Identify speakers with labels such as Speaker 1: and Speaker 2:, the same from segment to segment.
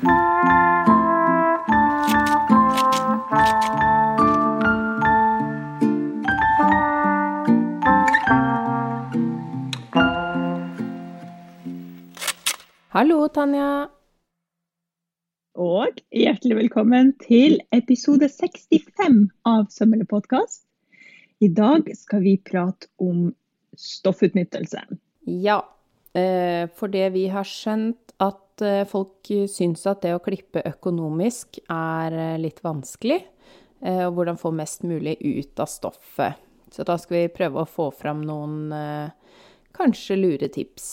Speaker 1: Hallo, Tanja.
Speaker 2: Og hjertelig velkommen til episode 65 av Sømmelig podkast. I dag skal vi prate om stoffutnyttelse.
Speaker 1: Ja, eh, for det vi har skjønt eh, folk syns at det å klippe økonomisk er eh, litt vanskelig. Og hvordan få mest mulig ut av stoffet. Så da skal vi prøve å få fram noen kanskje lure tips.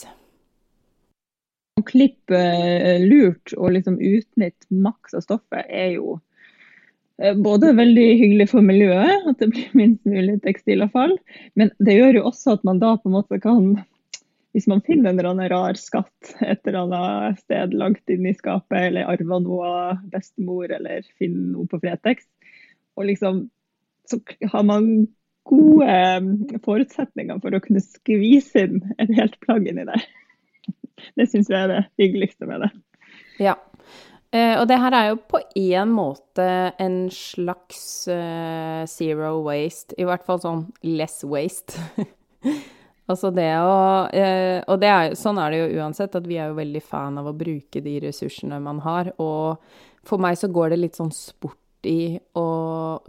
Speaker 2: Å klippe lurt og liksom utnytte maks av stoffet er jo både veldig hyggelig for miljøet, at det blir minst mulig tekstilavfall. Men det gjør jo også at man da på en måte kan hvis man finner en eller annen rar skatt et eller annet sted langt inn i skapet, eller arver noe av bestemor, eller finner noe på Fretex, og liksom så har man gode um, forutsetninger for å kunne skvise inn et helt plagg inni der. Det syns jeg er det hyggeligste med det.
Speaker 1: Ja. Eh, og det her er jo på én måte en slags uh, zero waste, i hvert fall sånn less waste. Altså det å eh, Og det er, sånn er det jo uansett, at vi er jo veldig fan av å bruke de ressursene man har. Og for meg så går det litt sånn sport i å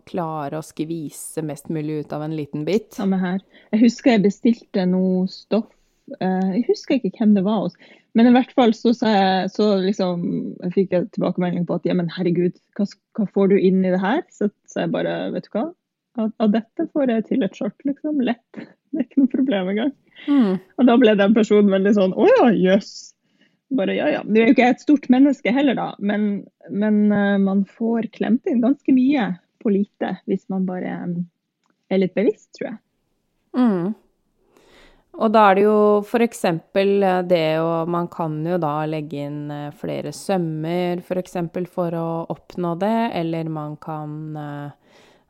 Speaker 1: klare å skvise mest mulig ut av en liten bit.
Speaker 2: Samme her. Jeg husker jeg bestilte noe stoff. Eh, jeg husker ikke hvem det var hos. Men i hvert fall så, jeg, så liksom, jeg fikk jeg tilbakemelding på at ja, men herregud, hva, hva får du inn i det her? Så, så jeg bare, vet du hva, av, av dette får jeg til et skjørt, liksom. Lett. Det er ikke noe problem engang. Mm. Og da ble den personen veldig sånn Å ja, jøss. Bare ja ja. Du er jo ikke et stort menneske heller, da, men, men uh, man får klemt inn ganske mye på lite hvis man bare um, er litt bevisst, tror jeg.
Speaker 1: Mm. Og da er det jo f.eks. Eh, det å Man kan jo da legge inn flere sømmer f.eks. For, for å oppnå det, eller man kan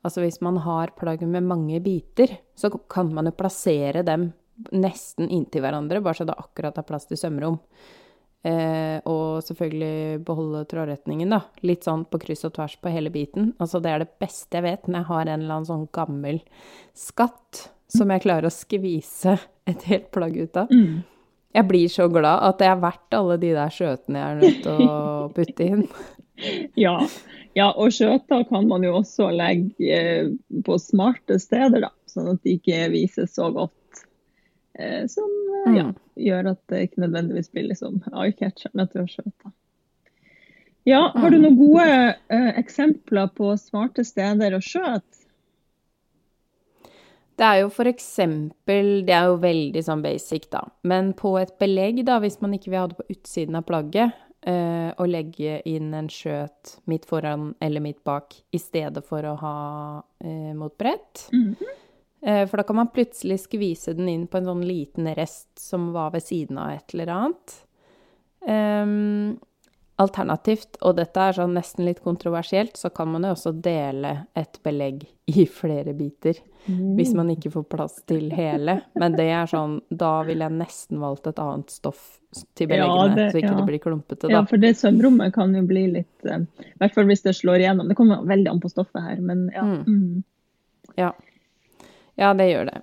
Speaker 1: Altså hvis man har plagg med mange biter, så kan man jo plassere dem nesten inntil hverandre, bare så det akkurat er plass til sømrom. Eh, og selvfølgelig beholde trådretningen, da. Litt sånn på kryss og tvers på hele biten. Altså det er det beste jeg vet når jeg har en eller annen sånn gammel skatt som jeg klarer å skvise et helt plagg ut av. Mm. Jeg blir så glad at det er verdt alle de der skjøtene jeg er nødt til å putte inn.
Speaker 2: Ja. Ja, og skjøter kan man jo også legge eh, på smarte steder, da, sånn at de ikke vises så godt. Eh, som eh, ja, mm. gjør at det ikke nødvendigvis blir liksom eye-catcherne til du har skjøter. Ja, har du mm. noen gode eh, eksempler på smarte steder å skjøte?
Speaker 1: Det er jo for eksempel, det er jo veldig sånn basic, da, men på et belegg, da, hvis man ikke vil ha det på utsiden av plagget, eh, å legge inn en skjøt midt foran eller midt bak i stedet for å ha eh, mot brett. Mm -hmm. eh, for da kan man plutselig skvise den inn på en sånn liten rest som var ved siden av et eller annet. Alternativt, og dette er sånn nesten litt kontroversielt, så kan man jo også dele et belegg i flere biter. Mm. Hvis man ikke får plass til hele. Men det er sånn Da ville jeg nesten valgt et annet stoff til beleggene, ja, det, så ikke ja. det blir klumpete, da.
Speaker 2: Ja, for det sømrommet kan jo bli litt uh, I hvert fall hvis det slår igjennom. Det kommer veldig an på stoffet her, men ja. Mm.
Speaker 1: Mm. Ja. ja, det gjør det.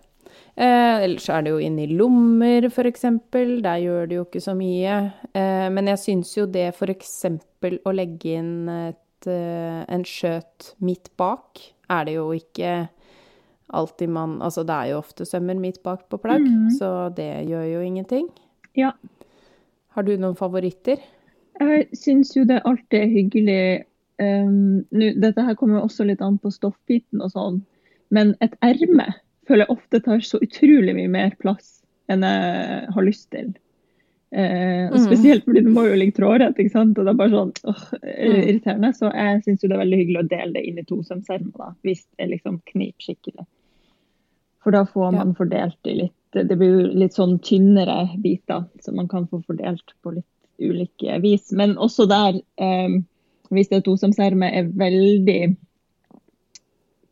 Speaker 1: Eh, ellers er det jo inni lommer, f.eks. Der gjør det jo ikke så mye. Eh, men jeg syns jo det f.eks. å legge inn et, eh, en skjøt midt bak, er det jo ikke alltid man Altså det er jo ofte sømmer midt bak på plagg, mm. så det gjør jo ingenting.
Speaker 2: Ja.
Speaker 1: Har du noen favoritter?
Speaker 2: Jeg syns jo det alltid er hyggelig um, nu, Dette her kommer jo også litt an på stoffbiten og sånn, men et erme føler jeg ofte tar så utrolig mye mer plass enn jeg har lyst til. Eh, og mm. Spesielt fordi det må jo ligge trådrett, ikke sant? og det er bare sånn åh, mm. irriterende. Så jeg syns det er veldig hyggelig å dele det inn i to sømsermer, hvis det liksom kniper skikkelig. For da får man fordelt det litt Det blir litt sånn tynnere biter, som man kan få fordelt på litt ulike vis. Men også der, eh, hvis det er tosømserme, er veldig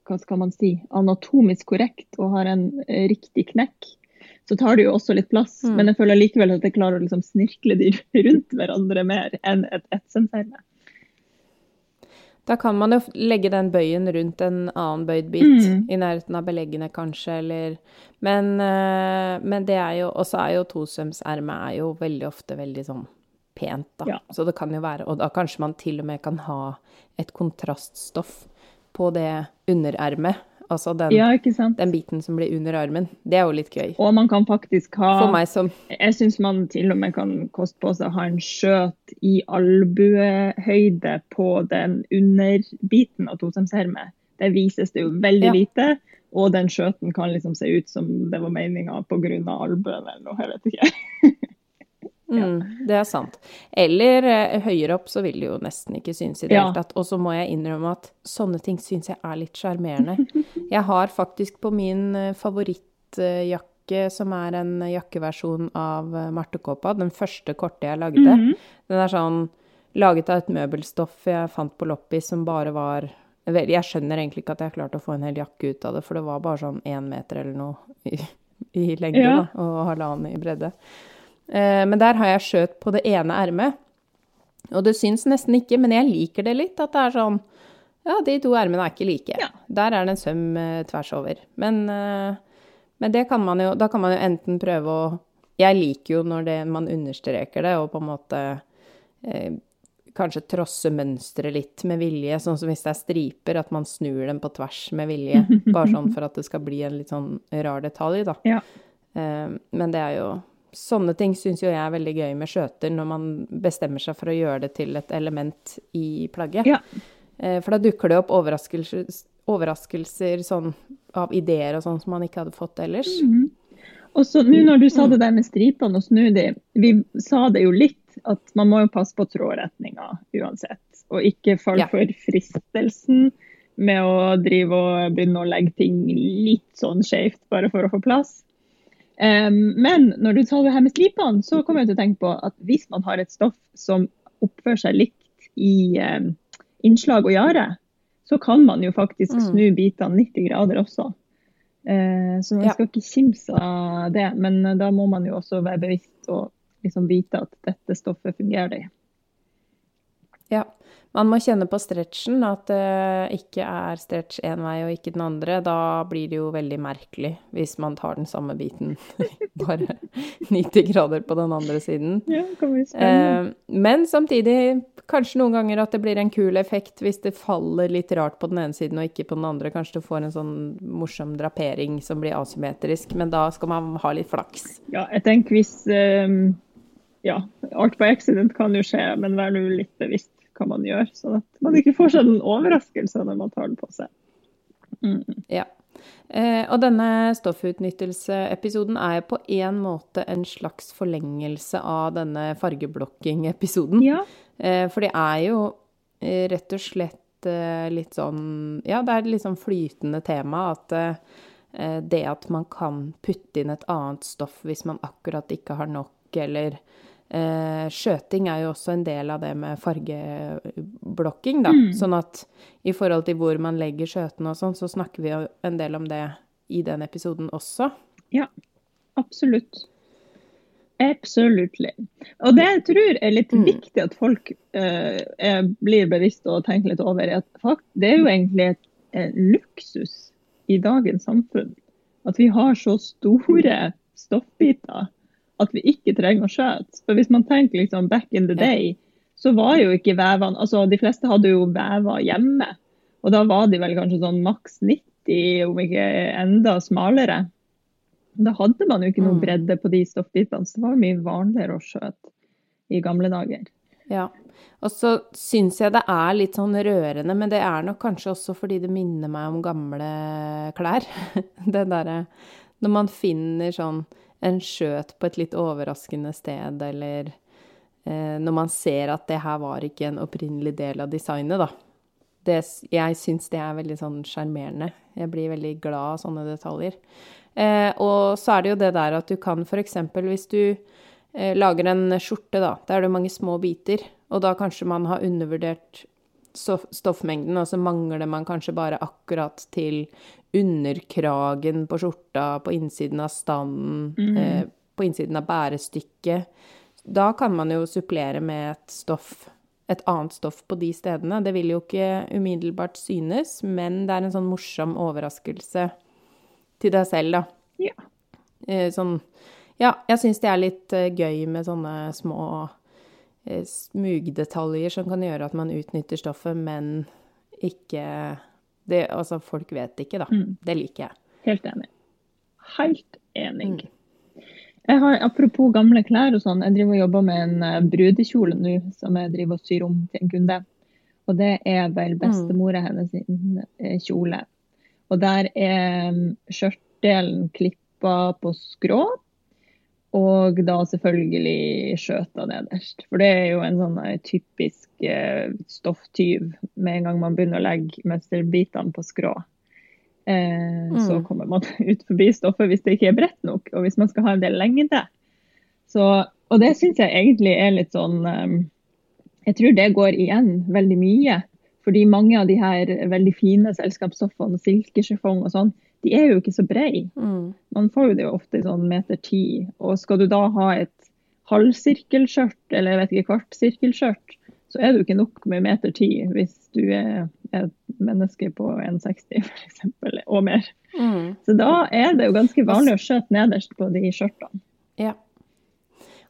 Speaker 2: hva skal man si, anatomisk korrekt og har en eh, riktig knekk, så tar det jo også litt plass.
Speaker 1: Mm.
Speaker 2: Men jeg føler likevel at jeg klarer å liksom snirkle de rundt hverandre mer enn et etsendserme.
Speaker 1: Da kan man jo legge den bøyen rundt en annen bøyd bit,
Speaker 2: Mm.
Speaker 1: i nærheten av beleggene kanskje, eller Men, eh, men det er jo Og så er jo tosømsermet er jo veldig ofte veldig sånn pent, da.
Speaker 2: Ja.
Speaker 1: Så det kan jo være Og da kanskje man til og med kan ha et kontraststoff på det underermet. Altså den,
Speaker 2: Ja,
Speaker 1: den biten som blir under armen. Det er jo litt gøy.
Speaker 2: Og man kan faktisk ha
Speaker 1: For meg som
Speaker 2: Jeg syns man til og med kan koste på seg å ha en skjøt i albuehøyde på den underbiten av tosemshermet. Det vises det jo veldig
Speaker 1: Ja.
Speaker 2: lite, og den skjøten kan liksom se ut som det var meninga pga. albuen eller noe, jeg vet ikke.
Speaker 1: Mm, det er sant. Eller eh, høyere opp så vil det jo nesten ikke synes i det
Speaker 2: Ja.
Speaker 1: tatt. Og så må jeg innrømme at sånne ting syns jeg er litt sjarmerende. Jeg har faktisk på min eh, favorittjakke, som er en jakkeversjon av eh, Martekåpa, den første korte jeg lagde.
Speaker 2: Mhm.
Speaker 1: Den er sånn laget av et møbelstoff jeg fant på loppis som bare var Jeg skjønner egentlig ikke at jeg klarte å få en hel jakke ut av det, for det var bare sånn én meter eller noe i, i lengde
Speaker 2: Ja.
Speaker 1: da, og halvannen i bredde. Eh, men der har jeg skjøt på det ene ermet. Og det syns nesten ikke, men jeg liker det litt. At det er sånn Ja, de to ermene er ikke like.
Speaker 2: Ja.
Speaker 1: Der er det en søm eh, tvers over. Men, eh, men det kan man jo Da kan man jo enten prøve å Jeg liker jo når det, man understreker det, og på en måte eh, kanskje trosse mønsteret litt med vilje. Sånn som hvis det er striper, at man snur dem på tvers med vilje. Bare sånn for at det skal bli en litt sånn rar detalj, da.
Speaker 2: Ja.
Speaker 1: Men det er jo Sånne ting syns jo jeg er veldig gøy med skjøter, når man bestemmer seg for å gjøre det til et element i plagget.
Speaker 2: Ja.
Speaker 1: Eh, for da dukker det opp overraskelser, overraskelser sånn, av ideer og sånn som man ikke hadde fått ellers.
Speaker 2: Mhm. Og så nå når du sa det der med stripene og snu de, vi sa det jo litt at man må jo passe på trådretninga uansett. Og ikke falle
Speaker 1: Ja.
Speaker 2: for fristelsen med å drive og begynne å legge ting litt sånn skjevt bare for å få plass. Men når du sa det her med stripene, så kommer jeg til å tenke på at hvis man har et stoff som oppfører seg likt i innslag og gjerde, så kan man jo faktisk
Speaker 1: Mm.
Speaker 2: snu bitene 90 grader også. Eh, så man skal ikke kimse av det, men eh, da må man jo også være bevisst og liksom vite at dette stoffet fungerer.
Speaker 1: Ja. Man må kjenne på stretchen, at det ikke er stretch én vei og ikke den andre. Da blir det jo veldig merkelig hvis man tar den samme biten bare 90 grader på den andre siden.
Speaker 2: Ja, det kan bli spennende.
Speaker 1: Eh, men samtidig kanskje noen ganger at det blir en kul effekt hvis det faller litt rart på den ene siden og ikke på den andre. Kanskje du får en sånn morsom drapering som blir asymmetrisk, men da skal man ha litt flaks.
Speaker 2: Ja, jeg tenker hvis um Ja, alt på accident kan jo skje, men vær nå litt bevisst hva man gjør, sånn at man ikke får seg overraskelse når man tar den på seg. Mm.
Speaker 1: Ja. Eh, og denne stoffutnyttelse-episoden er på en måte en slags forlengelse av denne fargeblokking-episoden.
Speaker 2: Ja.
Speaker 1: Eh, for det er jo eh, rett og slett litt sånn Ja, det er et litt sånn flytende tema at det at man kan putte inn et annet stoff hvis man akkurat ikke har nok, eller Skjøting er jo også en del av det med fargeblokking, da. Sånn at i forhold til hvor man legger skjøtene og sånn, så snakker vi jo en del om det i den episoden også.
Speaker 2: Ja, absolutt. Absolutely. Og det jeg tror er litt
Speaker 1: Mm.
Speaker 2: viktig at folk eh, blir bevisst og tenker litt over, er at fakt, det er jo egentlig et, en luksus i dagens samfunn. At vi har så store stoffbiter at vi ikke trenger å skjøte. For hvis man tenker liksom back in the day, så var jo ikke vevene Altså de fleste hadde jo vever hjemme. Og da var de vel kanskje sånn maks 90, om ikke enda smalere. Da hadde man jo ikke noe
Speaker 1: Mm.
Speaker 2: bredde på de stoffbitene, så det var mye vanligere å skjøte i gamle dager.
Speaker 1: Ja. Og så syns jeg det er litt sånn rørende, men det er nok kanskje også fordi det minner meg om gamle klær. Det derre når man finner sånn en skjøt på et litt overraskende sted, eller eh, når man ser at det her var ikke en opprinnelig del av designet, da. Det, jeg syns det er veldig sånn sjarmerende. Jeg blir veldig glad av sånne detaljer. Eh, og så er det jo det der at du kan f.eks. hvis du eh, lager en skjorte, da. Der er det mange små biter. Og da kanskje man har undervurdert stoffmengden, og så mangler man kanskje bare akkurat til underkragen på skjorta, på innsiden av standen,
Speaker 2: Mm.
Speaker 1: eh, på innsiden av bærestykket. Da kan man jo supplere med et stoff, et annet stoff på de stedene. Det vil jo ikke umiddelbart synes, men det er en sånn morsom overraskelse til deg selv, da.
Speaker 2: Ja.
Speaker 1: Eh, sånn Ja, jeg syns det er litt eh, gøy med sånne små smugdetaljer som kan gjøre at man utnytter stoffet, men ikke det, Altså, folk vet ikke, da.
Speaker 2: Mm.
Speaker 1: Det liker jeg.
Speaker 2: Helt enig. Helt enig.
Speaker 1: Mm.
Speaker 2: Jeg har, apropos gamle klær og sånn, jeg driver og jobber med en eh, brudekjole nå som jeg driver og syr om til en kunde. Og det er vel bestemora hennes sin eh, kjole. Og der er mm, skjørtdelen klippa på skrå, og da selvfølgelig skjøta nederst. For det er jo en sånn eh, typisk eh, stofftyv med en gang man begynner å legge mønsterbitene på skrå. Eh, Så
Speaker 1: Mm.
Speaker 2: kommer man ut forbi stoffet hvis det ikke er bredt nok, og hvis man skal ha en del lengde. Så, og det syns jeg egentlig er litt sånn eh, Jeg tror det går igjen veldig mye. Fordi mange av de her veldig fine selskapsstoffene, silkesjefong og sånn, de er jo ikke så brede.
Speaker 1: Mm.
Speaker 2: Man får jo det jo ofte i sånn meter ti. Og skal du da ha et halvsirkelskjørt eller jeg vet ikke kvartsirkelskjørt, så er det jo ikke nok med meter ti hvis du er et menneske på 1,60 f.eks. og mer.
Speaker 1: Mm.
Speaker 2: Så da er det jo ganske vanlig å skjøte nederst på de skjørtene.
Speaker 1: Ja.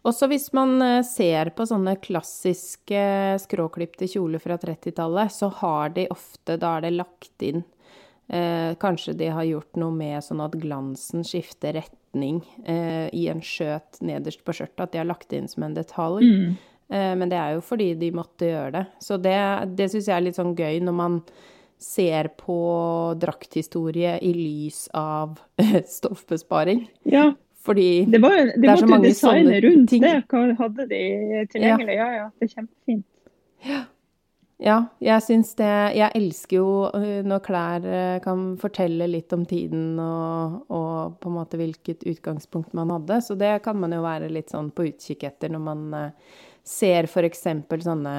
Speaker 1: Også hvis man eh, ser på sånne klassiske skråklipte kjoler fra 30-tallet, så har de ofte, da er det lagt inn eh, Kanskje de har gjort noe med sånn at glansen skifter retning eh, i en skjøt nederst på skjørtet, at de har lagt det inn som en detalj.
Speaker 2: Mm.
Speaker 1: Eh, men det er jo fordi de måtte gjøre det. Så det, det syns jeg er litt sånn gøy når man ser på drakthistorie i lys av stoffbesparing.
Speaker 2: Ja,
Speaker 1: Fordi
Speaker 2: det, var, jo- de
Speaker 1: Det er så
Speaker 2: måtte jo
Speaker 1: mange
Speaker 2: designe rundt det. Hva hadde de tilgjengelig? Ja, ja, det er kjempefint.
Speaker 1: Ja, jeg syns det Jeg elsker jo øh, når klær øh, kan fortelle litt om tiden og, og på en måte hvilket utgangspunkt man hadde. Så det kan man jo være litt sånn på utkikk etter når man øh, ser eksempel sånne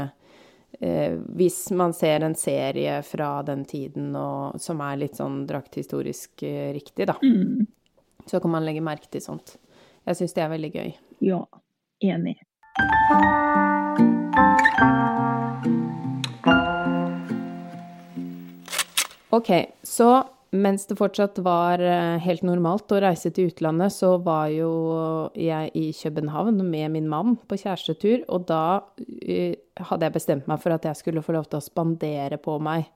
Speaker 1: eh, Hvis man ser en serie fra den tiden og, som er litt sånn drakthistorisk riktig, da,
Speaker 2: Mm.
Speaker 1: så kan man legge merke til sånt. Jeg syns det er veldig gøy.
Speaker 2: Ja, enig.
Speaker 1: Ok, så mens det fortsatt var eh, helt normalt å reise til utlandet, så var jo jeg i København med min mann på kjærestetur, og da eh, hadde jeg bestemt meg for at jeg skulle få lov til å spandere på meg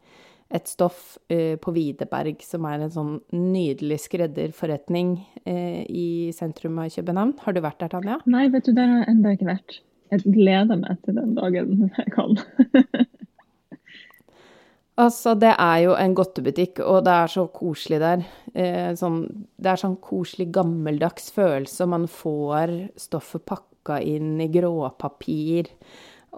Speaker 1: et stoff eh, på Widerberg, som er en sånn nydelig skredderforretning i sentrum av København. Har du vært der, Tanja?
Speaker 2: Nei, vet du, der har jeg enda ikke vært. Jeg gleder meg til den dagen jeg kan.
Speaker 1: Altså, det er jo en godtebutikk, og det er så koselig der. Eh, sånn, det er sånn koselig gammeldags følelse, man får stoffet pakka inn i gråpapir.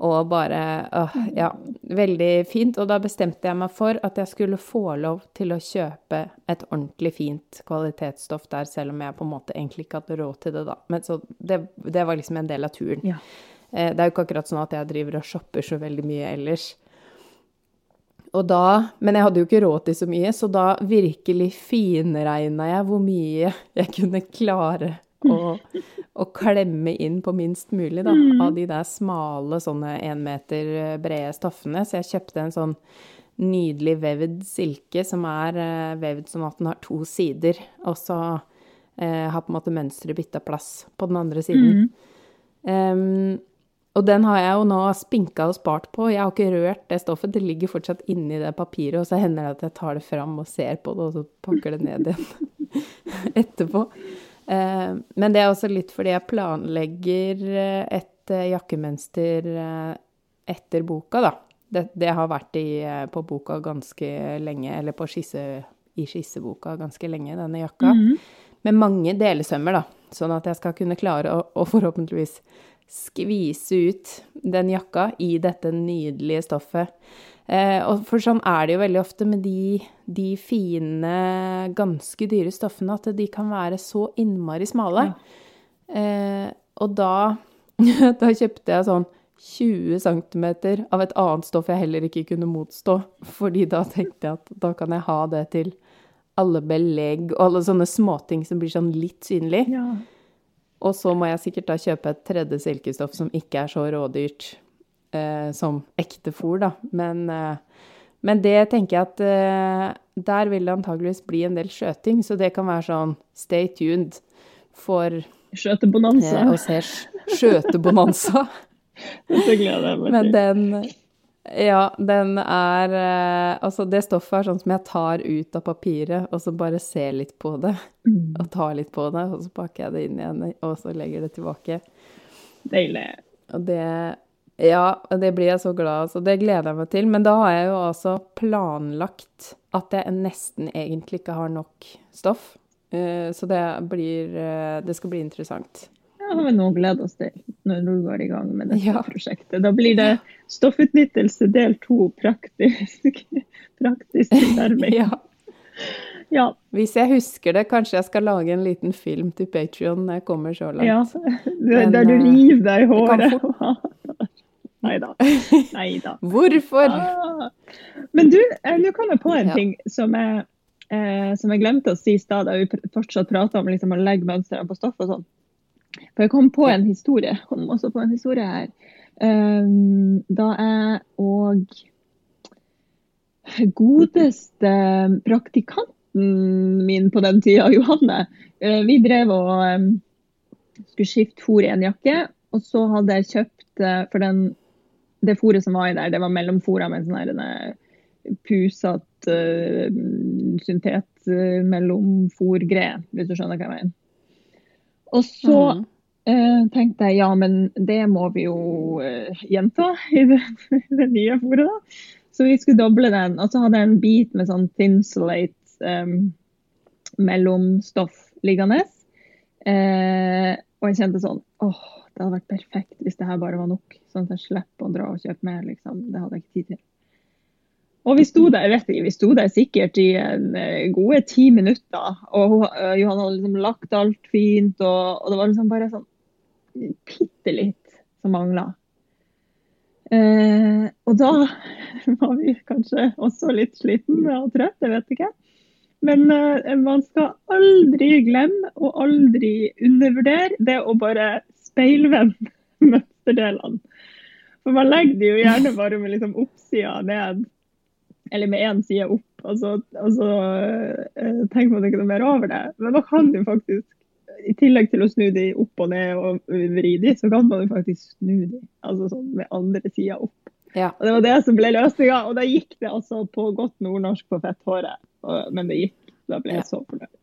Speaker 1: Og bare øh, Ja, veldig fint. Og da bestemte jeg meg for at jeg skulle få lov til å kjøpe et ordentlig fint kvalitetsstoff der, selv om jeg på en måte egentlig ikke hadde råd til det, da. Men så det, det var liksom en del av turen.
Speaker 2: Ja.
Speaker 1: Eh, det er jo ikke akkurat sånn at jeg driver og shopper så veldig mye ellers. Da, men jeg hadde jo ikke råd til så mye, så da virkelig finregna jeg hvor mye jeg kunne klare å, å klemme inn på minst mulig da, av de der smale, sånne én meter brede stoffene. Så jeg kjøpte en sånn nydelig vevd silke som er eh, vevd sånn at den har to sider, og så eh, har på en måte mønsteret bytta plass på den andre siden. Ehm, og den har jeg jo nå spinka og spart på. Jeg har ikke rørt det stoffet. Det ligger fortsatt inni det papiret, og så hender det at jeg tar det fram og ser på det, og så pakker det ned igjen etterpå. Eh, men det er også litt fordi jeg planlegger eh, et eh, jakkemønster etter boka, da. Det, det har vært i, på boka ganske lenge, eller på skisse, i skisseboka ganske lenge, denne jakka. Med mange delesømmer, da. Sånn at jeg skal kunne klare å, å forhåpentligvis skvise ut den jakka i dette nydelige stoffet. Eh, og for sånn er det jo veldig ofte med de, de fine, ganske dyre stoffene, at de kan være så innmari smale. Eh, og da, da kjøpte jeg sånn 20 cm av et annet stoff jeg heller ikke kunne motstå. Fordi da tenkte jeg at da kan jeg ha det til alle belegg og alle sånne småting som blir sånn litt synlig.
Speaker 2: Ja.
Speaker 1: Og så må jeg sikkert da kjøpe et tredje silkestoff som ikke er så rådyrt eh, som ekte fôr, da. Men, eh, men det tenker jeg at eh, der vil det antageligvis bli en del skjøting, så det kan være sånn stay tuned for eh,
Speaker 2: Skjøtebonanza.
Speaker 1: å se sk- skjøtebonanza.
Speaker 2: Dette gleder jeg meg
Speaker 1: Men
Speaker 2: til.
Speaker 1: den Ja, den er eh, Altså, det stoffet er sånn som jeg tar ut av papiret, og så bare ser litt på det.
Speaker 2: Mm.
Speaker 1: Og tar litt på det, og så pakker jeg det inn igjen, og så legger det tilbake.
Speaker 2: Deilig.
Speaker 1: Og det Ja, det blir jeg så glad av, så det gleder jeg meg til. Men da har jeg jo altså planlagt at jeg nesten egentlig ikke har nok stoff. Eh, Så det blir eh, Det skal bli interessant.
Speaker 2: Ja, har vi noe å glede oss til når du går i gang med dette
Speaker 1: Ja.
Speaker 2: prosjektet. Da blir det stoffutnyttelse del to, praktisk, praktisk tilnærming.
Speaker 1: Ja.
Speaker 2: Ja.
Speaker 1: Hvis jeg husker det, kanskje jeg skal lage en liten film til Patrion når jeg kommer så langt.
Speaker 2: ja.
Speaker 1: Men,
Speaker 2: Der du
Speaker 1: eh,
Speaker 2: river deg i håret. Nei da. Nei da.
Speaker 1: Hvorfor?
Speaker 2: Ah. Men du, eh, nå kom jeg på en
Speaker 1: Ja.
Speaker 2: ting som jeg, eh, som jeg glemte å si i stad, da vi fortsatt prata om liksom, å legge mønstrene på stoff og sånn. For jeg kom på en historie. Kom også på en historie her. Um, da jeg og godeste praktikanten min på den tida, Johanne, eh, vi drev og um, skulle skifte fôr i en jakke. Og så hadde jeg kjøpt eh, For den, det fôret som var i der, det var mellomfôra med sånn denne pusete uh, syntet-mellomfôrgreie, hvis du skjønner hva jeg mener. Og så
Speaker 1: mm.
Speaker 2: eh, tenkte jeg ja, men det må vi jo eh, gjenta i det, det nye fôret, da. Så vi skulle doble den. Og så hadde jeg en bit med sånn thinsulate eh, mellomstoff liggende. Eh, og jeg kjente sånn åh, det hadde vært perfekt hvis det her bare var nok. Sånn at jeg slipper å dra og kjøpe mer, liksom. Det hadde jeg ikke tid til. Og vi sto der jeg vet ikke, vi sto der sikkert i en, eh, gode ti minutter. Og eh, Johan hadde liksom lagt alt fint, og, og det var liksom bare sånn bitte litt som mangla. Eh, og da var vi kanskje også litt slitne og trøtte, jeg vet ikke. Men eh, man skal aldri glemme og aldri undervurdere det å bare speilvende mønsterdelene. For man legger det jo gjerne bare med liksom oppsida ned, eller med én side opp. Og så, og så eh, tenker man ikke noe mer over det. Men man kan jo faktisk, i tillegg til å snu de opp og ned og vri de, så kan man jo faktisk snu de altså sånn med andre sida opp.
Speaker 1: Ja.
Speaker 2: Og Det var det som ble løsninga, og da gikk det altså på godt nordnorsk på fetthåret. Men det gikk. Da ble jeg
Speaker 1: Ja.
Speaker 2: så fornøyd.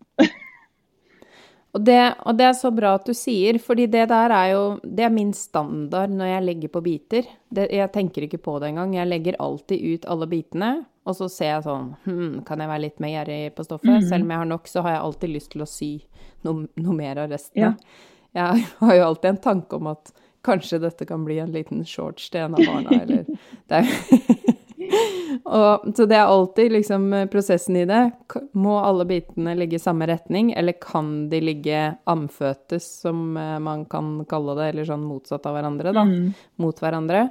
Speaker 1: Og det, og det er så bra at du sier, fordi det der er jo Det er min standard når jeg legger på biter. Det, jeg tenker ikke på det engang. Jeg legger alltid ut alle bitene, og så ser jeg sånn hm, Kan jeg være litt mer gjerrig på stoffet?
Speaker 2: Mhm.
Speaker 1: Selv om jeg har nok, så har jeg alltid lyst til å sy noe, noe mer av resten.
Speaker 2: Ja.
Speaker 1: Jeg har jo alltid en tanke om at kanskje dette kan bli en liten shorts til en av barna, eller det og, Så det er alltid liksom prosessen i det. Må alle bitene ligge i samme retning, eller kan de ligge amføtes, som eh, man kan kalle det, eller sånn motsatt av hverandre, da?
Speaker 2: Mm.
Speaker 1: Mot hverandre.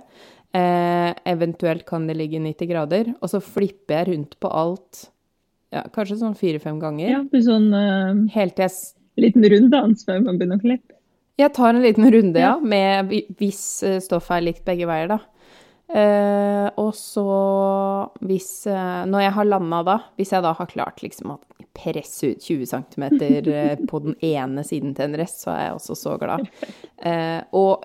Speaker 1: Eh, eventuelt kan det ligge 90 grader, og så flipper jeg rundt på alt, ja, kanskje sånn fire-fem ganger.
Speaker 2: Ja, er sånn uh,
Speaker 1: Helt til jeg
Speaker 2: liten runddans før man begynner å klippe.
Speaker 1: Jeg tar en liten runde, ja,
Speaker 2: Ja.
Speaker 1: med hvis eh, stoffet er likt begge veier, da. Eh, og så hvis eh, Når jeg har landa da, hvis jeg da har klart liksom å presse ut 20 cm på den ene siden til en rest, så er jeg også så glad. Eh, og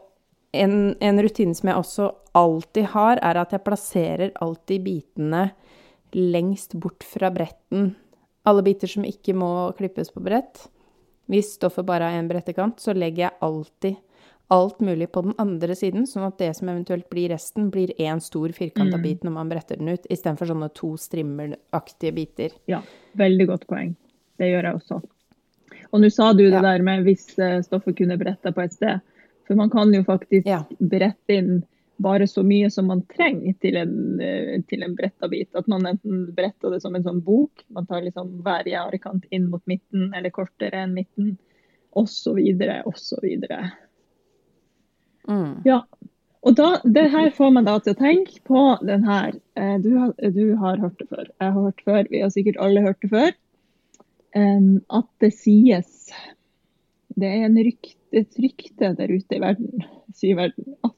Speaker 1: en, en rutine som jeg også alltid har, er at jeg plasserer alltid bitene lengst bort fra bretten. Alle biter som ikke må klippes på brett. Hvis stoffet bare har én brettekant, så legger jeg alltid alt mulig på den andre siden, sånn at det som eventuelt blir resten, blir én stor firkanta
Speaker 2: Mm.
Speaker 1: bit når man bretter den ut, istedenfor sånne to strimmelaktige biter.
Speaker 2: Ja, veldig godt poeng. Det gjør jeg også. Og nå sa du det
Speaker 1: Ja.
Speaker 2: der med hvis eh, stoffet kunne bretta på et sted. For man kan jo faktisk
Speaker 1: Ja.
Speaker 2: brette inn bare så mye som man trenger til en, eh, til en bretta bit. At man enten bretter det som en sånn bok, man tar liksom hver gjerdekant inn mot midten, eller kortere enn midten, osv., osv.
Speaker 1: Mm.
Speaker 2: Ja. Og da, det her får meg da til å tenke på den her. Eh, Du du har hørt det før. Jeg har hørt det før. Vi har sikkert alle hørt det før. at det sies Det er en rykt, et rykte der ute i verden, sier verden, at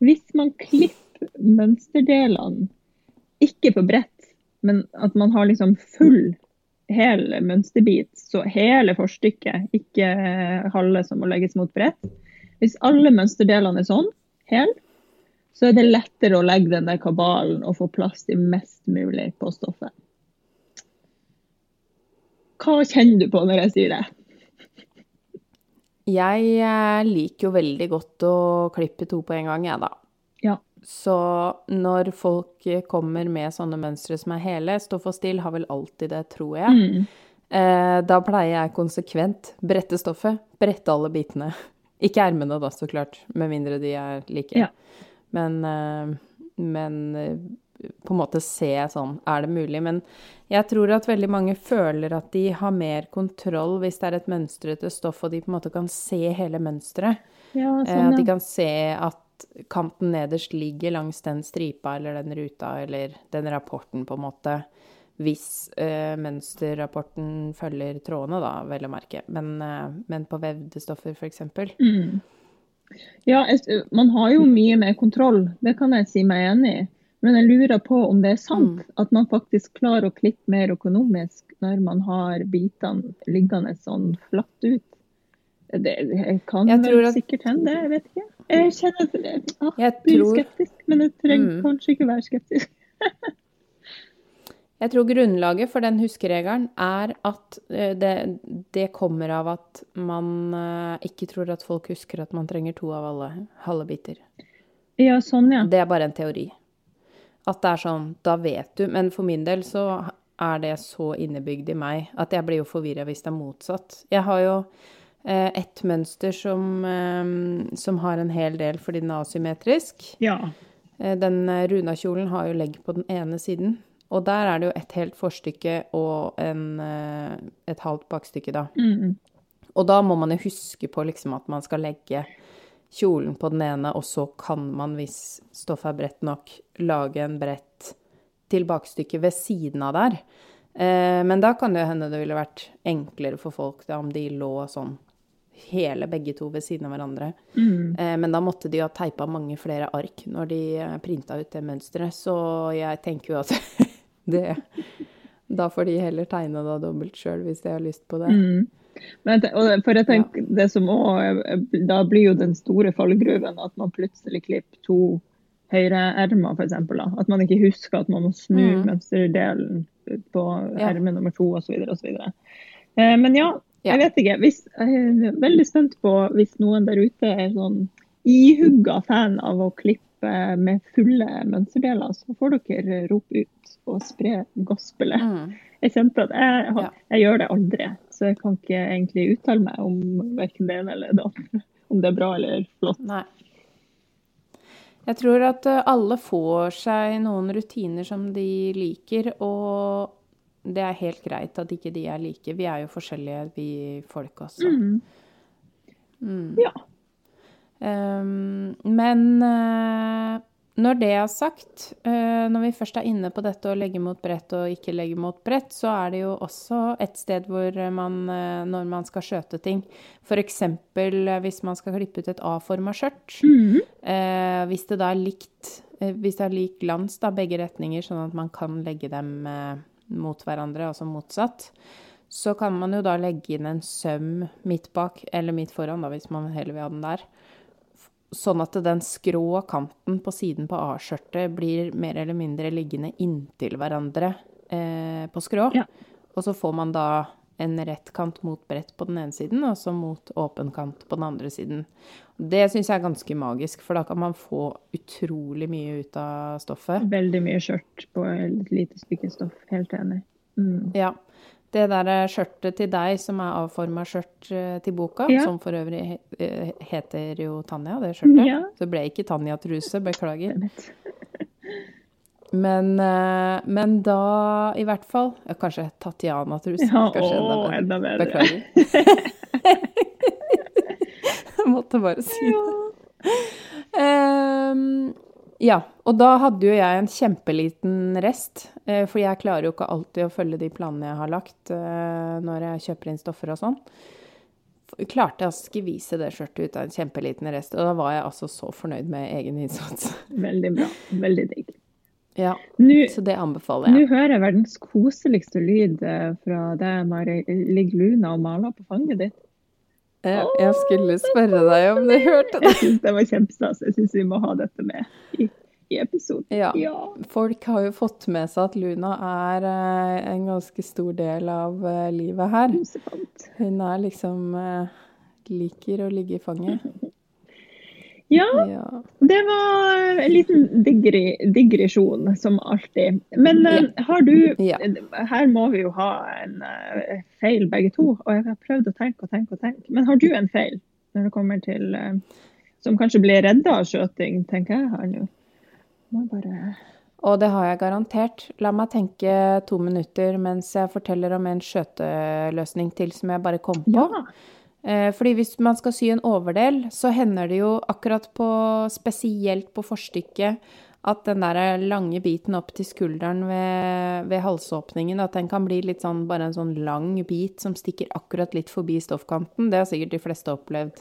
Speaker 2: hvis man klipper mønsterdelene, ikke på brett, men at man har liksom full hel mønsterbit, så hele forstykket, ikke halve som må legges mot brett. Hvis alle mønsterdelene er sånn, hel, så er det lettere å legge den der kabalen og få plass til mest mulig på stoffet. Hva kjenner du på når jeg sier det?
Speaker 1: Jeg eh, liker jo veldig godt å klippe to på en gang, jeg, da.
Speaker 2: Ja.
Speaker 1: Så når folk kommer med sånne mønstre som er hele, stoff og still har vel alltid det, tror jeg.
Speaker 2: Mm.
Speaker 1: Eh, da pleier jeg konsekvent brette stoffet, brette alle bitene. Ikke ermene da, så klart, med mindre de er like.
Speaker 2: Ja.
Speaker 1: Men, eh, men eh, på en måte se sånn, er det mulig? Men jeg tror at veldig mange føler at de har mer kontroll hvis det er et mønstrete stoff, og de på en måte kan se hele mønsteret.
Speaker 2: Ja, sånn, ja.
Speaker 1: At de kan se at kanten nederst ligger langs den stripa eller den ruta eller den rapporten, på en måte. Hvis eh, mønsterrapporten følger trådene, da, vel å merke. Men, eh, men på vevde stoffer, f.eks.
Speaker 2: Mm. Ja, man har jo mye mer kontroll, det kan jeg si meg enig i. Men jeg lurer på om det er sant
Speaker 1: Mm.
Speaker 2: at man faktisk klarer å klippe mer økonomisk når man har bitene liggende sånn flatt ut. Det, kan vel
Speaker 1: at-
Speaker 2: sikkert hende, jeg vet ikke. Jeg kjenner at jeg ah,
Speaker 1: Jeg
Speaker 2: blir
Speaker 1: tror-
Speaker 2: skeptisk, men jeg trenger
Speaker 1: Mm.
Speaker 2: kanskje ikke være skeptisk.
Speaker 1: Jeg tror grunnlaget for den huskeregelen er at eh, det, det kommer av at man eh, ikke tror at folk husker at man trenger to av alle halve biter.
Speaker 2: Ja, sånn, ja.
Speaker 1: Det er bare en teori. At det er sånn, da vet du. Men for min del så er det så innebygd i meg at jeg blir jo forvirra hvis det er motsatt. Jeg har jo eh, et mønster som, eh, som har en hel del fordi den er asymmetrisk.
Speaker 2: Ja.
Speaker 1: Eh, Den eh, runakjolen har jo legg på den ene siden. Og der er det jo et helt forstykke og en, eh, et halvt bakstykke, da.
Speaker 2: Mm.
Speaker 1: Og da må man jo huske på liksom at man skal legge kjolen på den ene, og så kan man, hvis stoffet er bredt nok, lage en bredt tilbakestykke ved siden av der. Eh, men da kan det hende det ville vært enklere for folk da, om de lå sånn hele begge to ved siden av hverandre.
Speaker 2: Mm.
Speaker 1: Eh, men da måtte de ha teipa mange flere ark når de eh, printa ut det mønsteret, så jeg tenker jo at det Da får de heller tegne da dobbelt sjøl hvis de har lyst på det.
Speaker 2: Mm. Men, og for jeg tenker, det som også, Da blir jo den store fallgruven at man plutselig klipper to høyreermer, f.eks. At man ikke husker at man må snu
Speaker 1: Mm.
Speaker 2: mønsterdelen på
Speaker 1: Ja.
Speaker 2: erme nummer to osv. Eh, men ja,
Speaker 1: Ja.
Speaker 2: jeg vet ikke. Hvis, jeg er veldig spent på hvis noen der ute er sånn ihugga fan av å klippe med fulle mønsterdeler, så får dere rope ut og spre gospelet.
Speaker 1: Mm.
Speaker 2: Jeg kjente at jeg,
Speaker 1: jeg,
Speaker 2: jeg gjør det aldri, så jeg kan ikke egentlig uttale meg om verken det ene eller det andre. Om det er bra eller flott.
Speaker 1: Nei. Jeg tror at eh, alle får seg noen rutiner som de liker, og det er helt greit at ikke de er like. Vi er jo forskjellige, vi folk også. Mm.
Speaker 2: Ja.
Speaker 1: Um, men eh, når det er sagt, eh, når vi først er inne på dette å legge mot brett og ikke legge mot brett, så er det jo også et sted hvor man, eh, når man skal skjøte ting, f.eks. hvis man skal klippe ut et A-forma skjørt,
Speaker 2: Mm
Speaker 1: -hmm. hvis det da er likt, eh, hvis det er lik glans da, begge retninger, sånn at man kan legge dem eh, mot hverandre, altså motsatt, så kan man jo da legge inn en søm midt bak, eller midt foran da, hvis man heller vil ha den der. Sånn at den skrå kanten på siden på A-skjørtet blir mer eller mindre liggende inntil hverandre eh, på skrå.
Speaker 2: Ja.
Speaker 1: Og så får man da en rett kant mot brett på den ene siden, og så mot åpen kant på den andre siden. Det syns jeg er ganske magisk, for da kan man få utrolig mye ut av stoffet.
Speaker 2: Veldig mye skjørt på et lite stykke stoff. Helt enig. Mm.
Speaker 1: Ja. Det der eh, skjørtet til deg som er avforma skjørt eh, til boka,
Speaker 2: Ja.
Speaker 1: som for øvrig eh, heter jo Tanja, det skjørtet.
Speaker 2: Ja.
Speaker 1: Så ble ikke Tanja-truse, beklager. Men, eh, men da i hvert fall ja, Kanskje Tatjana-truse.
Speaker 2: Ja, å,
Speaker 1: enda bedre. Beklager. Jeg måtte bare si det. Ehm, Ja, og da hadde jo jeg en kjempeliten rest, eh, for jeg klarer jo ikke alltid å følge de planene jeg har lagt eh, når jeg kjøper inn stoffer og sånn. Klarte jeg å skvise det skjørtet ut av en kjempeliten rest, og da var jeg altså så fornøyd med egen innsats.
Speaker 2: Veldig bra. Veldig digg.
Speaker 1: Ja,
Speaker 2: Nå
Speaker 1: så det anbefaler jeg.
Speaker 2: nå hører jeg verdens koseligste lyd eh, fra deg, Mari. Ligger Luna og maler på fanget ditt?
Speaker 1: Jeg, jeg skulle spørre deg om du hørte det.
Speaker 2: Jeg syns det var kjempestas. Jeg syns vi må ha dette med i, i episoden.
Speaker 1: Ja.
Speaker 2: Ja.
Speaker 1: Folk har jo fått med seg at Luna er eh, en ganske stor del av eh, livet her. Hun er liksom eh, liker å ligge i fanget.
Speaker 2: Ja,
Speaker 1: Ja.
Speaker 2: det var en liten digri, digresjon, som alltid. Men ja. har du
Speaker 1: Ja.
Speaker 2: Her må vi jo ha en eh, feil begge to. Og jeg har prøvd å tenke og tenke og tenke. Men har du en feil når det kommer til eh, Som kanskje blir redda av skjøting, tenker jeg her nå. Må bare
Speaker 1: Og det har jeg garantert. La meg tenke to minutter mens jeg forteller om en skjøteløsning til som jeg bare kom på.
Speaker 2: Ja.
Speaker 1: Eh, Fordi hvis man skal sy en overdel, så hender det jo akkurat på, spesielt på forstykket, at den der lange biten opp til skulderen ved, ved halsåpningen, at den kan bli litt sånn, bare en sånn lang bit som stikker akkurat litt forbi stoffkanten. Det har sikkert de fleste opplevd.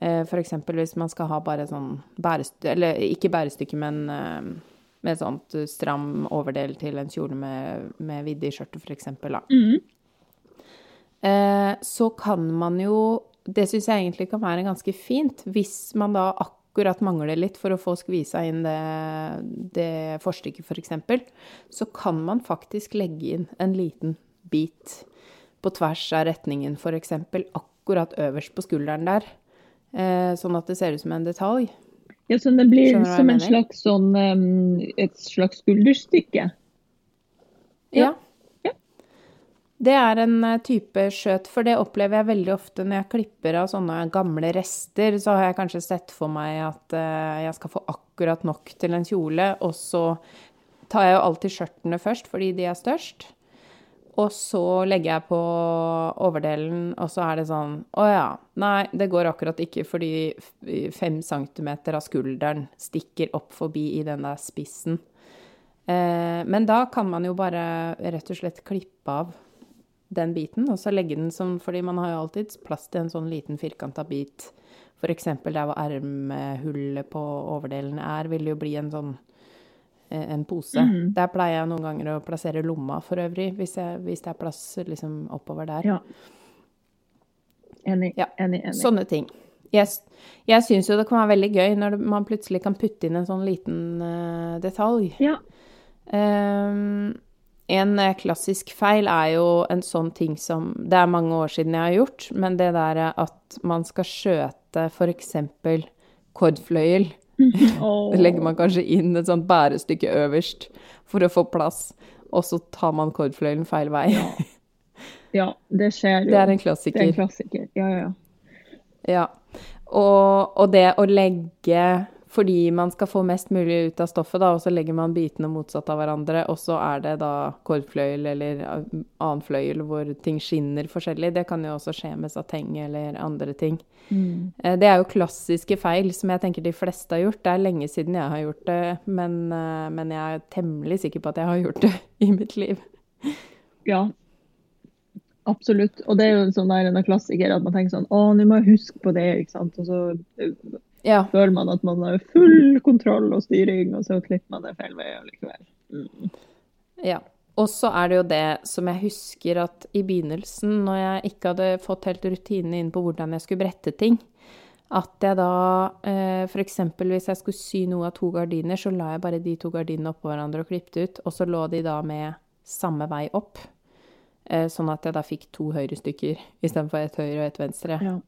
Speaker 1: F.eks. For eksempel hvis man skal ha bare sånn bærestykke, eller ikke bærestykke, men eh, med sånt stram overdel til en kjole med, med vidde i skjørtet, da
Speaker 2: Mm.
Speaker 1: Eh, så kan man jo Det syns jeg egentlig kan være ganske fint, hvis man da akkurat mangler litt for å få skvisa inn det, det forstykket, f.eks., så kan man faktisk legge inn en liten bit på tvers av retningen, f.eks., akkurat øverst på skulderen der. Eh, sånn at det ser ut som en detalj.
Speaker 2: Ja, så det blir som en slags sånn et slags skulderstykke. Ja.
Speaker 1: Ja. Det er en eh, type skjøt, for det opplever jeg veldig ofte når jeg klipper av sånne gamle rester. Så har jeg kanskje sett for meg at eh, jeg skal få akkurat nok til en kjole, og så tar jeg jo alltid skjørtene først fordi de er størst. Og så legger jeg på overdelen, og så er det sånn Å ja, nei, det går akkurat ikke fordi fem centimeter av skulderen stikker opp forbi i den der spissen. Eh, men da kan man jo bare rett og slett klippe av den biten, og så legge den som Fordi man har jo alltid plass til en sånn liten firkanta bit. Eksempel der hvor ermehullet på overdelen er, vil det jo bli en sånn eh, en pose.
Speaker 2: Mhm.
Speaker 1: Der pleier jeg noen ganger å plassere lomma for øvrig, hvis, jeg, hvis det er plass liksom oppover der.
Speaker 2: Ja. Enig,
Speaker 1: Ja.
Speaker 2: enig, enig.
Speaker 1: Sånne ting. Jeg, jeg syns jo det kan være veldig gøy når man plutselig kan putte inn en sånn liten uh, detalj.
Speaker 2: Ja.
Speaker 1: Ehm, en eh, klassisk feil er jo en sånn ting som Det er mange år siden jeg har gjort, men det der at man skal skjøte f.eks. kordfløyel.
Speaker 2: Oh.
Speaker 1: Så legger man kanskje inn et sånt bærestykke øverst for å få plass, og så tar man kordfløyelen feil vei.
Speaker 2: Ja, det skjer jo.
Speaker 1: Det er en klassiker.
Speaker 2: Det er en
Speaker 1: klassiker.
Speaker 2: klassiker. Ja, ja, ja.
Speaker 1: Ja. Og, og det å legge fordi man skal få mest mulig ut av stoffet, da, og så legger man bitene motsatt av hverandre, og så er det da kordfløyel eller annen fløyel hvor ting skinner forskjellig. Det kan jo også skje med sateng eller andre ting.
Speaker 2: Mm.
Speaker 1: Eh, Det er jo klassiske feil som jeg tenker de fleste har gjort. Det er lenge siden jeg har gjort det, men, men jeg er temmelig sikker på at jeg har gjort det i mitt liv.
Speaker 2: Ja, absolutt. Og det er jo en sånn der, en klassiker at man tenker sånn Å, nå må jeg huske på det, ikke sant. Og så
Speaker 1: Ja.
Speaker 2: føler man at man har full kontroll og styring, og så klipper man det feil vei allikevel. Mm.
Speaker 1: Ja. Og så er det jo det som jeg husker at i begynnelsen, når jeg ikke hadde fått helt rutinene inn på hvordan jeg skulle brette ting, at jeg da eh, f.eks. hvis jeg skulle sy noe av to gardiner, så la jeg bare de to gardinene oppå hverandre og klippet ut, og så lå de da med samme vei opp. Eh, sånn at jeg da fikk to høyre stykker istedenfor ett høyre og ett venstre.
Speaker 2: Ja.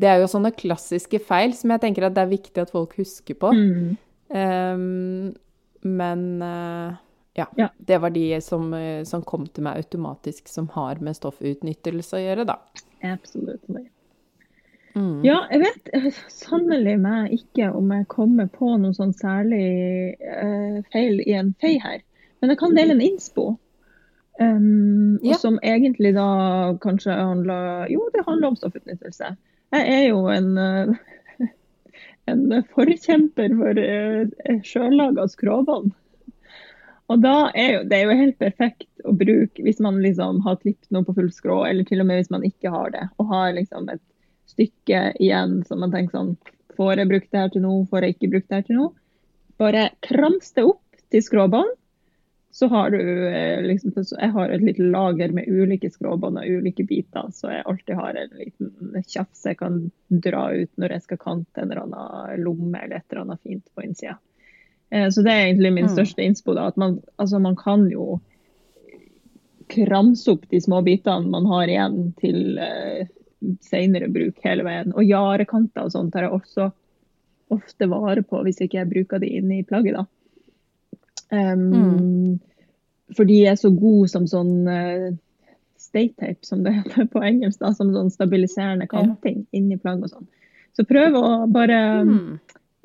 Speaker 1: Det er jo sånne klassiske feil som jeg tenker at det er viktig at folk husker på.
Speaker 2: Mm.
Speaker 1: Um, men uh, ja,
Speaker 2: Ja.
Speaker 1: det var de som, eh, som kom til meg automatisk, som har med stoffutnyttelse å gjøre, da.
Speaker 2: Absolutt.
Speaker 1: Mm.
Speaker 2: Ja, jeg vet sannelig meg ikke om jeg kommer på noe sånn særlig uh, feil i en fei her. Men jeg kan dele en innspo. Um,
Speaker 1: Ja.
Speaker 2: Og som egentlig da kanskje handler Jo, det handler om stoffutnyttelse. Jeg er jo en, eh, en forkjemper for uh, sjøllaga skråbånd. Og da er jo, det er jo helt perfekt å bruke hvis man liksom har klippet noe på full skrå, eller til og med hvis man ikke har det, og har liksom et stykke igjen som man tenker sånn Får jeg brukt det her til noe, får jeg ikke brukt det her til noe? Bare krams det opp til skråbånd. Så har du eh, liksom Jeg har et lite lager med ulike skråbånd og ulike biter, så jeg alltid har en liten tjafs jeg kan dra ut når jeg skal kante en eller annen lomme eller et eller annet fint på innsida. Eh, så det er egentlig min mm. største innspo. da, at man, altså man kan jo kramse opp de små bitene man har igjen til uh, senere bruk hele veien. Og jarekanter og sånt tar jeg også ofte vare på hvis ikke jeg bruker de inne i plagget. da. Um, mm. For de er så gode som sånn uh, state tape, som det heter på engelsk. da, Som sånn stabiliserende kanting ja. inni plagg og sånn. Så prøv å bare mm.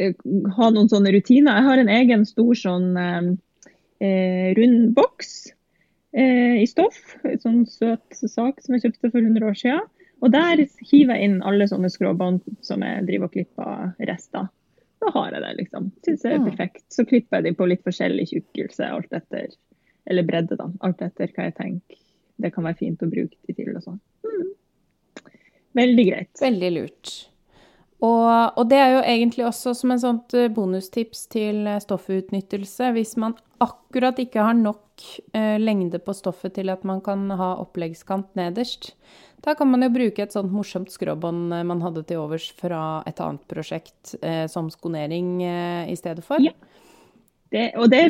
Speaker 2: uh, ha noen sånne rutiner. Jeg har en egen stor sånn uh, rund boks i stoff. En sånn søt sak som jeg kjøpte for 100 år siden. Og der hiver jeg inn alle sånne skråbånd som jeg driver og klipper rester. Da har jeg det, liksom. Syns jeg er perfekt. Så klipper jeg de på litt forskjellig tjukkelse, alt etter Eller bredde, da. Alt etter hva jeg tenker det kan være fint å bruke de til og sånn. Mm. Veldig greit.
Speaker 1: Veldig lurt. Og, og, det er jo egentlig også som en sånt eh, bonustips til eh, stoffutnyttelse. Hvis man akkurat ikke har nok eh, lengde på stoffet til at man kan ha oppleggskant nederst, da kan man jo bruke et sånt morsomt skråbånd eh, man hadde til overs fra et annet prosjekt eh, som skonering eh, i stedet for. Ja.
Speaker 2: Det, og det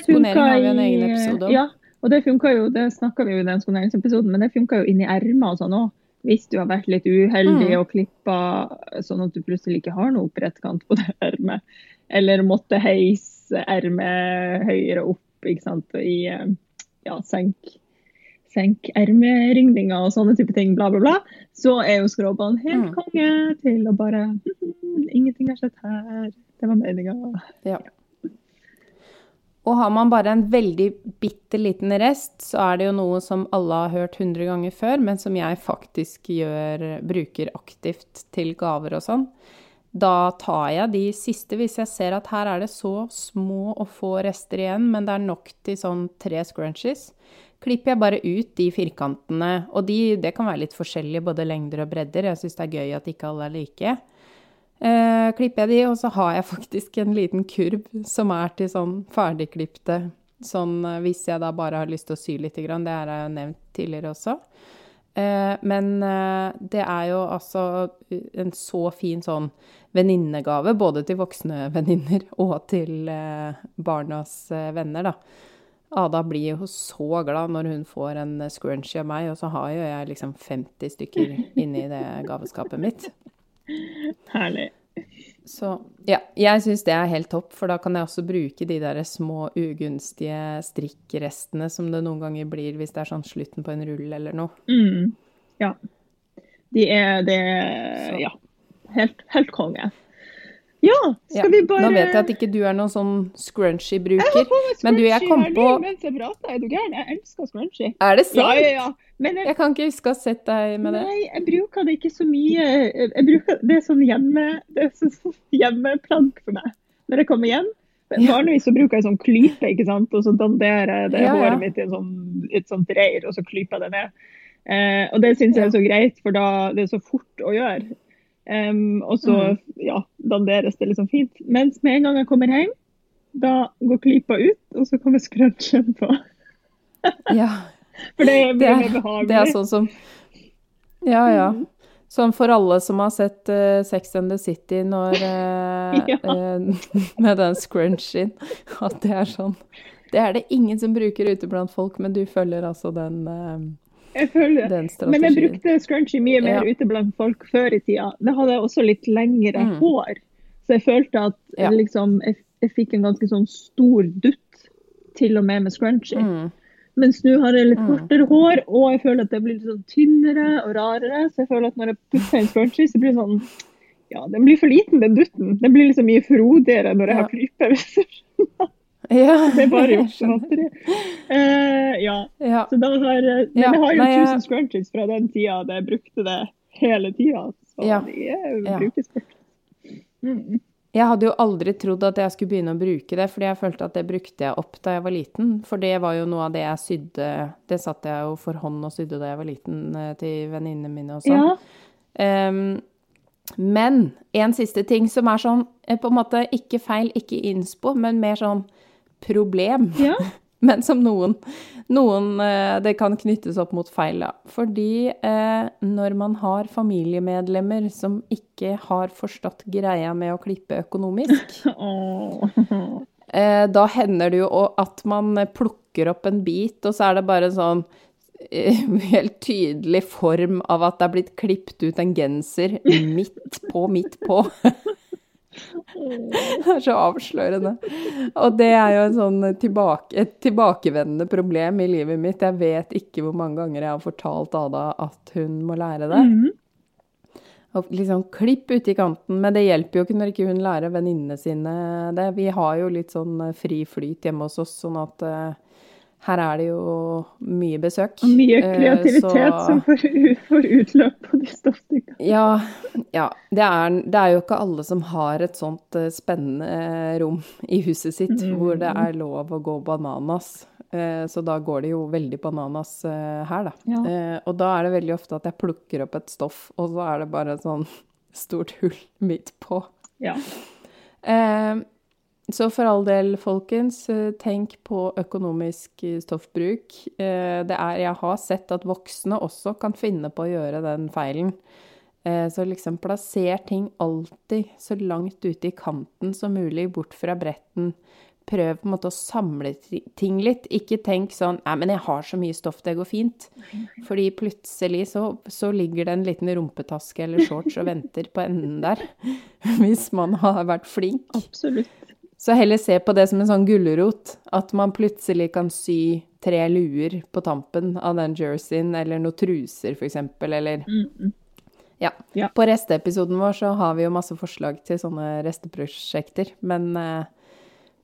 Speaker 2: i Ja, og det funka jo, det snakka vi jo i den skoneringsepisoden, men det funka jo inni ermer og sånn òg hvis du har vært litt uheldig mm. og klippa sånn at du plutselig ikke har noe opprett-kant på det ermet, eller måtte heise ermet høyere opp ikke sant, i ja, senk, senk ermeringninga og sånne type ting, bla, bla, bla, så er jo skråbanen helt mm. konge til å bare Ingenting har skjedd her. Det var meninga.
Speaker 1: Ja. ja. Og har man bare en veldig bitte liten rest, så er det jo noe som alle har hørt 100 ganger før, men som jeg faktisk gjør, bruker aktivt til gaver og sånn. Da tar jeg de siste hvis jeg ser at her er det så små og få rester igjen, men det er nok til sånn tre scrunchies. Klipper jeg bare ut de firkantene, og de, det kan være litt forskjellige, både lengder og bredder. Jeg syns det er gøy at ikke alle er like. Eh, klipper jeg de, og så har jeg faktisk en liten kurv som er til sånn ferdigklipte. Sånn eh, hvis jeg da bare har lyst til å sy litt, det har jeg jo nevnt tidligere også. Eh, men eh, det er jo altså en så fin sånn venninnegave, både til voksne venninner og til barnas venner, da. Ada blir jo så glad når hun får en scrunchie av meg, og så har jo jeg liksom 50 stykker inni det gaveskapet mitt.
Speaker 2: Herlig.
Speaker 1: Så ja, jeg syns det er helt topp, for da kan jeg også bruke de der små ugunstige strikkrestene som det noen ganger blir hvis det er sånn slutten på en rull eller noe.
Speaker 2: Mm. Ja. De er det Ja. Helt, helt konge. Ja, skal ja. vi bare
Speaker 1: Nå vet jeg at ikke du er noen sånn scrunchy-bruker. Men du, jeg kom på
Speaker 2: mens jeg prater. Er du gæren? Jeg elsker scrunchy.
Speaker 1: Er det sant?
Speaker 2: Ja, ja, ja.
Speaker 1: Men jeg, jeg kan ikke huske å ha sett deg med det.
Speaker 2: Nei, jeg bruker det ikke så mye. Jeg bruker, det er sånn hjemme, det er sånn hjemmeplagg for meg når jeg kommer hjem. Vanligvis så bruker jeg sånn klype, ikke sant? og så danderer jeg det ja, håret mitt i sånn, et sånt reir, og så klyper jeg det ned. Eh, og det syns jeg er så greit, for da det er så fort å gjøre. Um, og så mm. ja, danderes det liksom fint. Mens med en gang jeg kommer hjem, da går klypa ut, og så kommer scrunchen på.
Speaker 1: ja.
Speaker 2: For det blir mer behagelig.
Speaker 1: Det er sånn som Ja, ja. Mm. Sånn for alle som har sett uh, Sex and the City når uh, ja. uh, Med den scrunchen. At det er sånn Det er det ingen som bruker ute blant folk, men du følger altså den
Speaker 2: jeg føler det. Men jeg brukte scrunchy mye mer ja. ute blant folk før i tida. Da hadde jeg også litt lengre mm. hår. Så jeg følte at ja. liksom, jeg, jeg, fikk en ganske sånn stor dutt, til og med med scrunchy. Mm. Mens nå har jeg litt mm. kortere hår, og jeg føler at det blir litt sånn tynnere og rarere. Så jeg føler at når jeg putter en scrunchy, så blir det sånn Ja, den blir for liten, den dutten. Den blir liksom mye frodigere når jeg har klype.
Speaker 1: Ja.
Speaker 2: Det er bare gjort småtteri. Uh, ja. ja. Så da har, eh, men jeg har jo Nei, 1000 scrunchies fra den tida da jeg brukte det hele tida. Så ja. de brukes fort. Mm.
Speaker 1: Jeg hadde jo aldri trodd at jeg skulle begynne å bruke det, fordi jeg følte at det brukte jeg opp da jeg var liten. For det var jo noe av det jeg sydde Det satt jeg jo for hånd og sydde da jeg var liten eh, til venninnene mine og sånn.
Speaker 2: Ja.
Speaker 1: Um, men en siste ting som er sånn eh, på en måte ikke feil, ikke innspo, men mer sånn problem.
Speaker 2: ja.
Speaker 1: Men som noen, noen eh, Det kan knyttes opp mot feil, da. Fordi eh, når man har familiemedlemmer som ikke har forstått greia med å klippe økonomisk, eh, da hender det jo at man plukker opp en bit, og så er det bare sånn helt tydelig form av at det er blitt klippet ut en genser midt på, midt på. Det er så avslørende. Og det er jo en sånn tilbake, et tilbakevendende problem i livet mitt. Jeg vet ikke hvor mange ganger jeg har fortalt Ada at hun må lære det.
Speaker 2: Mhm.
Speaker 1: Og liksom klipp uti kanten, men det hjelper jo ikke når ikke hun lærer venninnene sine det. Vi har jo litt sånn fri flyt hjemme hos oss, sånn at eh, her er det jo mye besøk.
Speaker 2: Og mye
Speaker 1: Eh,
Speaker 2: kreativitet
Speaker 1: så-
Speaker 2: som får, får utløp på de stoffstykkene.
Speaker 1: Ja, ja det, er, det er jo ikke alle som har et sånt eh, spennende eh, rom i huset sitt
Speaker 2: Mm.
Speaker 1: hvor det er lov å gå bananas. Så da går det jo veldig bananas her, da.
Speaker 2: Ja.
Speaker 1: Og da er det veldig ofte at jeg plukker opp et stoff, og så er det bare et sånn stort hull midt på.
Speaker 2: Ja.
Speaker 1: Så for all del, folkens, eh, tenk på økonomisk eh, stoffbruk. Eh, Det er, jeg har sett at voksne også kan finne på å gjøre den feilen. Så liksom plasser ting alltid så langt ute i kanten som mulig, bort fra bretten. Prøv på en måte å samle ting litt. Ikke tenk sånn Nei, men jeg har så mye stoff, det går fint. Fordi plutselig så, så ligger det en liten rumpetaske eller shorts og venter på enden der. Hvis man har vært flink.
Speaker 2: Absolutt.
Speaker 1: Så heller se på det som en sånn gulrot. At man plutselig kan sy tre luer på tampen av den jerseyen, eller noen truser, for eksempel, eller
Speaker 2: Mm.
Speaker 1: ja.
Speaker 2: Ja.
Speaker 1: På resteepisoden vår så har vi jo masse forslag til sånne resteprosjekter, men eh,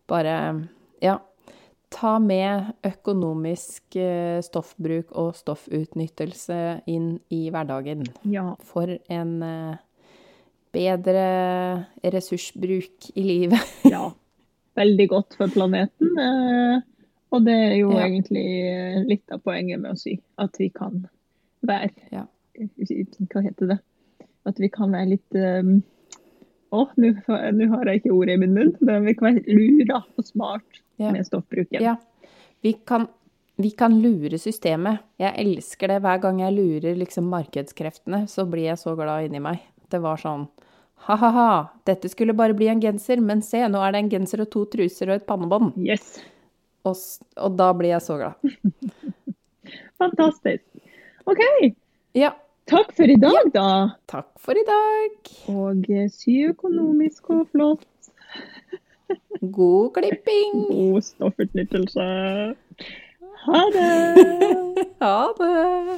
Speaker 1: bare ja. Ta med økonomisk eh, stoffbruk og stoffutnyttelse inn i hverdagen.
Speaker 2: Ja.
Speaker 1: For en eh, bedre ressursbruk i livet.
Speaker 2: ja. Veldig godt for planeten. eh, Og det er jo
Speaker 1: Ja.
Speaker 2: egentlig eh, litt av poenget med å si At vi kan være
Speaker 1: Ja.
Speaker 2: Hva heter det? At vi kan være litt um... Å, nå har jeg ikke ordet i min munn. Men vi kan være lura og smart
Speaker 1: Ja.
Speaker 2: med stoffbruken.
Speaker 1: Ja. Vi kan, vi kan lure systemet. Jeg elsker det. Hver gang jeg lurer liksom markedskreftene, så blir jeg så glad inni meg. Det var sånn ha-ha-ha, dette skulle bare bli en genser, men se, nå er det en genser og to truser og et pannebånd.
Speaker 2: Yes.
Speaker 1: Og, og da blir jeg så glad.
Speaker 2: Fantastisk. OK.
Speaker 1: Ja,
Speaker 2: Takk for i dag, da.
Speaker 1: takk for i dag.
Speaker 2: Og eh, sy økonomisk og flott.
Speaker 1: God klipping.
Speaker 2: God stoffutnyttelse. Ha det!
Speaker 1: Ha det.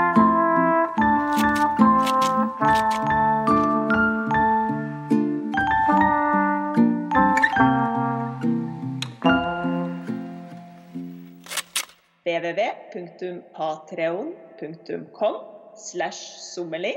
Speaker 3: www.patreon.com slash sommeli